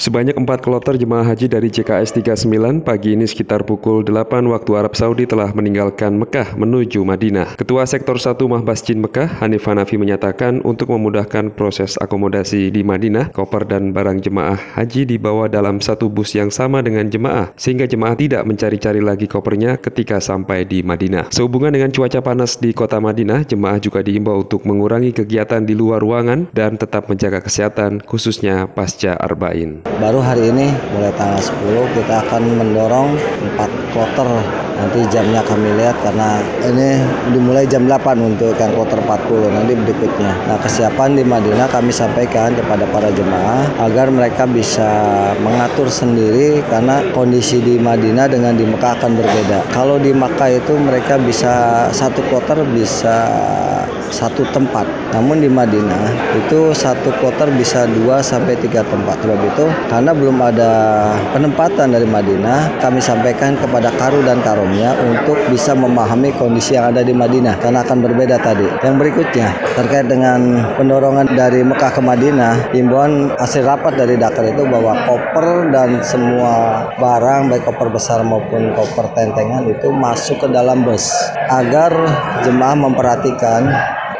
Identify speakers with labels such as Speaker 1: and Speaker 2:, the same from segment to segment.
Speaker 1: Sebanyak empat kloter jemaah haji dari JKS 39 pagi ini sekitar pukul 8 waktu Arab Saudi telah meninggalkan Mekah menuju Madinah. Ketua Sektor 1 Mahbasjin Mekah, Hanif Hanafi menyatakan untuk memudahkan proses akomodasi di Madinah, koper dan barang jemaah haji dibawa dalam satu bus yang sama dengan jemaah, sehingga jemaah tidak mencari-cari lagi kopernya ketika sampai di Madinah. Sehubungan dengan cuaca panas di kota Madinah, jemaah juga diimbau untuk mengurangi kegiatan di luar ruangan dan tetap menjaga kesehatan, khususnya pasca Arba'in.
Speaker 2: Baru hari ini mulai tanggal 10 kita akan mendorong 4 kloter nanti jamnya kami lihat karena ini dimulai jam 8 untuk yang kloter 40 nanti berikutnya. Nah kesiapan di Madinah kami sampaikan kepada para jemaah agar mereka bisa mengatur sendiri karena kondisi di Madinah dengan di Mekah akan berbeda. Kalau di Mekah itu mereka bisa satu kloter bisa satu tempat. Namun di Madinah itu satu kloter bisa dua sampai tiga tempat. Sebab itu karena belum ada penempatan dari Madinah, kami sampaikan kepada Karu dan Karomnya untuk bisa memahami kondisi yang ada di Madinah karena akan berbeda tadi. Yang berikutnya terkait dengan pendorongan dari Mekah ke Madinah, imbauan hasil rapat dari Dakar itu bahwa koper dan semua barang baik koper besar maupun koper tentengan itu masuk ke dalam bus agar jemaah memperhatikan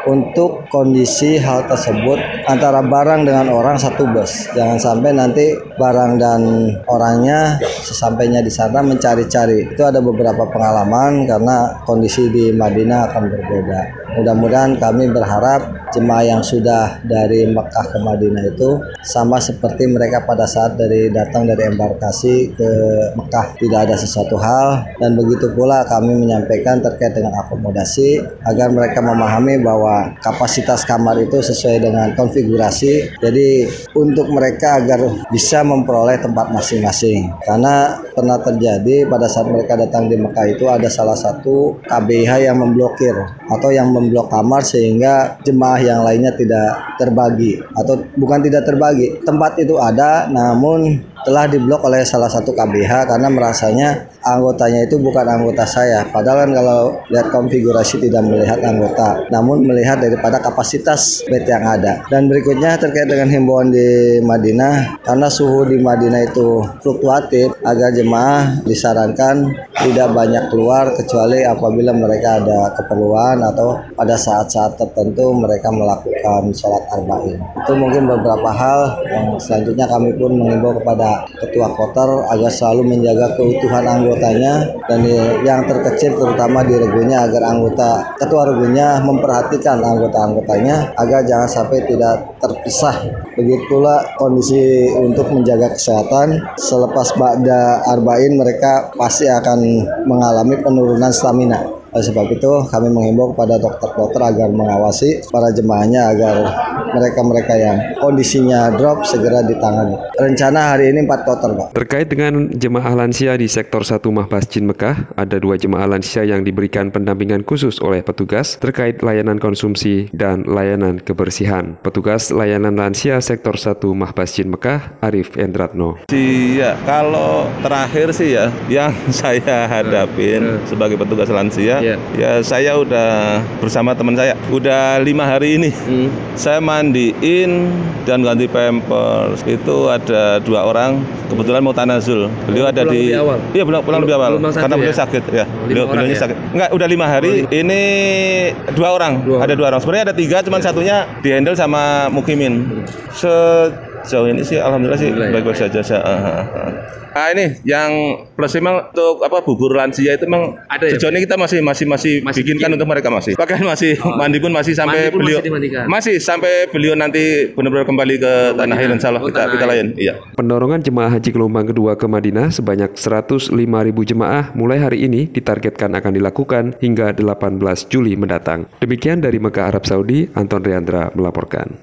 Speaker 2: untuk kondisi hal tersebut antara barang dengan orang satu bus. Jangan sampai nanti barang dan orangnya sesampainya di sana mencari-cari. Itu ada beberapa pengalaman karena kondisi di Madinah akan berbeda. Mudah-mudahan kami berharap jemaah yang sudah dari Mekah ke Madinah itu sama seperti mereka pada saat dari datang dari embarkasi ke Mekah. Tidak ada sesuatu hal. Dan begitu pula kami menyampaikan terkait dengan akomodasi agar mereka memahami bahwa kapasitas kamar itu sesuai dengan konfigurasi. Jadi untuk mereka agar bisa memperoleh tempat masing-masing. Karena pernah terjadi pada saat mereka datang di Mekah itu ada salah satu KBH yang memblokir atau yang memblok kamar sehingga jemaah yang lainnya tidak terbagi atau bukan tidak terbagi. Tempat itu ada namun telah diblok oleh salah satu KBH karena merasanya anggotanya itu bukan anggota saya. Padahal kan kalau lihat konfigurasi tidak melihat anggota, namun melihat daripada kapasitas bed yang ada. Dan berikutnya terkait dengan himbauan di Madinah, karena suhu di Madinah itu fluktuatif, agar jemaah disarankan tidak banyak keluar kecuali apabila mereka ada keperluan atau pada saat-saat tertentu mereka melakukan sholat arba'in. Itu mungkin beberapa hal yang selanjutnya kami pun mengimbau kepada ketua kotor agar selalu menjaga keutuhan anggotanya dan yang terkecil terutama di regunya agar anggota ketua regunya memperhatikan anggota-anggotanya agar jangan sampai tidak terpisah. Begitulah kondisi untuk menjaga kesehatan selepas ba'da arba'in mereka pasti akan mengalami penurunan stamina. Oleh sebab itu kami mengimbau kepada dokter-dokter agar mengawasi para jemaahnya agar mereka-mereka yang kondisinya drop segera ditangani. Rencana hari ini 4 kloter Pak.
Speaker 1: Terkait dengan jemaah lansia di sektor 1 Mahbasjin Mekah, ada dua jemaah lansia yang diberikan pendampingan khusus oleh petugas terkait layanan konsumsi dan layanan kebersihan. Petugas layanan lansia sektor 1 Mahbasjin Mekah, Arif Endratno.
Speaker 3: Iya, kalau terakhir sih ya yang saya hadapin sebagai petugas lansia
Speaker 1: Iya.
Speaker 3: ya saya udah bersama teman saya udah lima hari ini.
Speaker 1: Hmm.
Speaker 3: saya mandiin dan ganti pampers. Itu ada dua orang kebetulan mau tanazul beliau ada di
Speaker 1: awal?
Speaker 3: iya pulang, pulang lebih awal.
Speaker 1: Belum
Speaker 3: karena beliau
Speaker 1: ya?
Speaker 3: sakit ya.
Speaker 1: Lima
Speaker 3: beliau beliaunya
Speaker 1: ya?
Speaker 3: sakit. Enggak udah lima hari. Ini dua orang.
Speaker 1: Dua
Speaker 3: ada dua orang. Sebenarnya ada tiga cuman satunya dihandle sama mukimin sejauh ini sih alhamdulillah sih
Speaker 1: ya.
Speaker 3: baik-baik saja saya ah, ah, ah. Nah ini yang plus memang untuk apa bubur lansia itu memang
Speaker 1: Ada ya,
Speaker 3: sejauh ini kita masih masih masih,
Speaker 1: Masih
Speaker 3: bikinkan
Speaker 1: bikin?
Speaker 3: untuk mereka masih bahkan masih mandi pun masih
Speaker 1: Mandi
Speaker 3: sampai
Speaker 1: pun
Speaker 3: beliau
Speaker 1: masih
Speaker 3: masih sampai beliau nanti benar-benar kembali ke tanah air insya Allah
Speaker 1: Oh,
Speaker 3: kita kita layan iya
Speaker 1: Pendorongan jemaah haji gelombang kedua ke Madinah sebanyak 105.000 jemaah mulai hari ini ditargetkan akan dilakukan hingga 18 Juli mendatang. Demikian dari Mekah Arab Saudi, Anton Riandra melaporkan.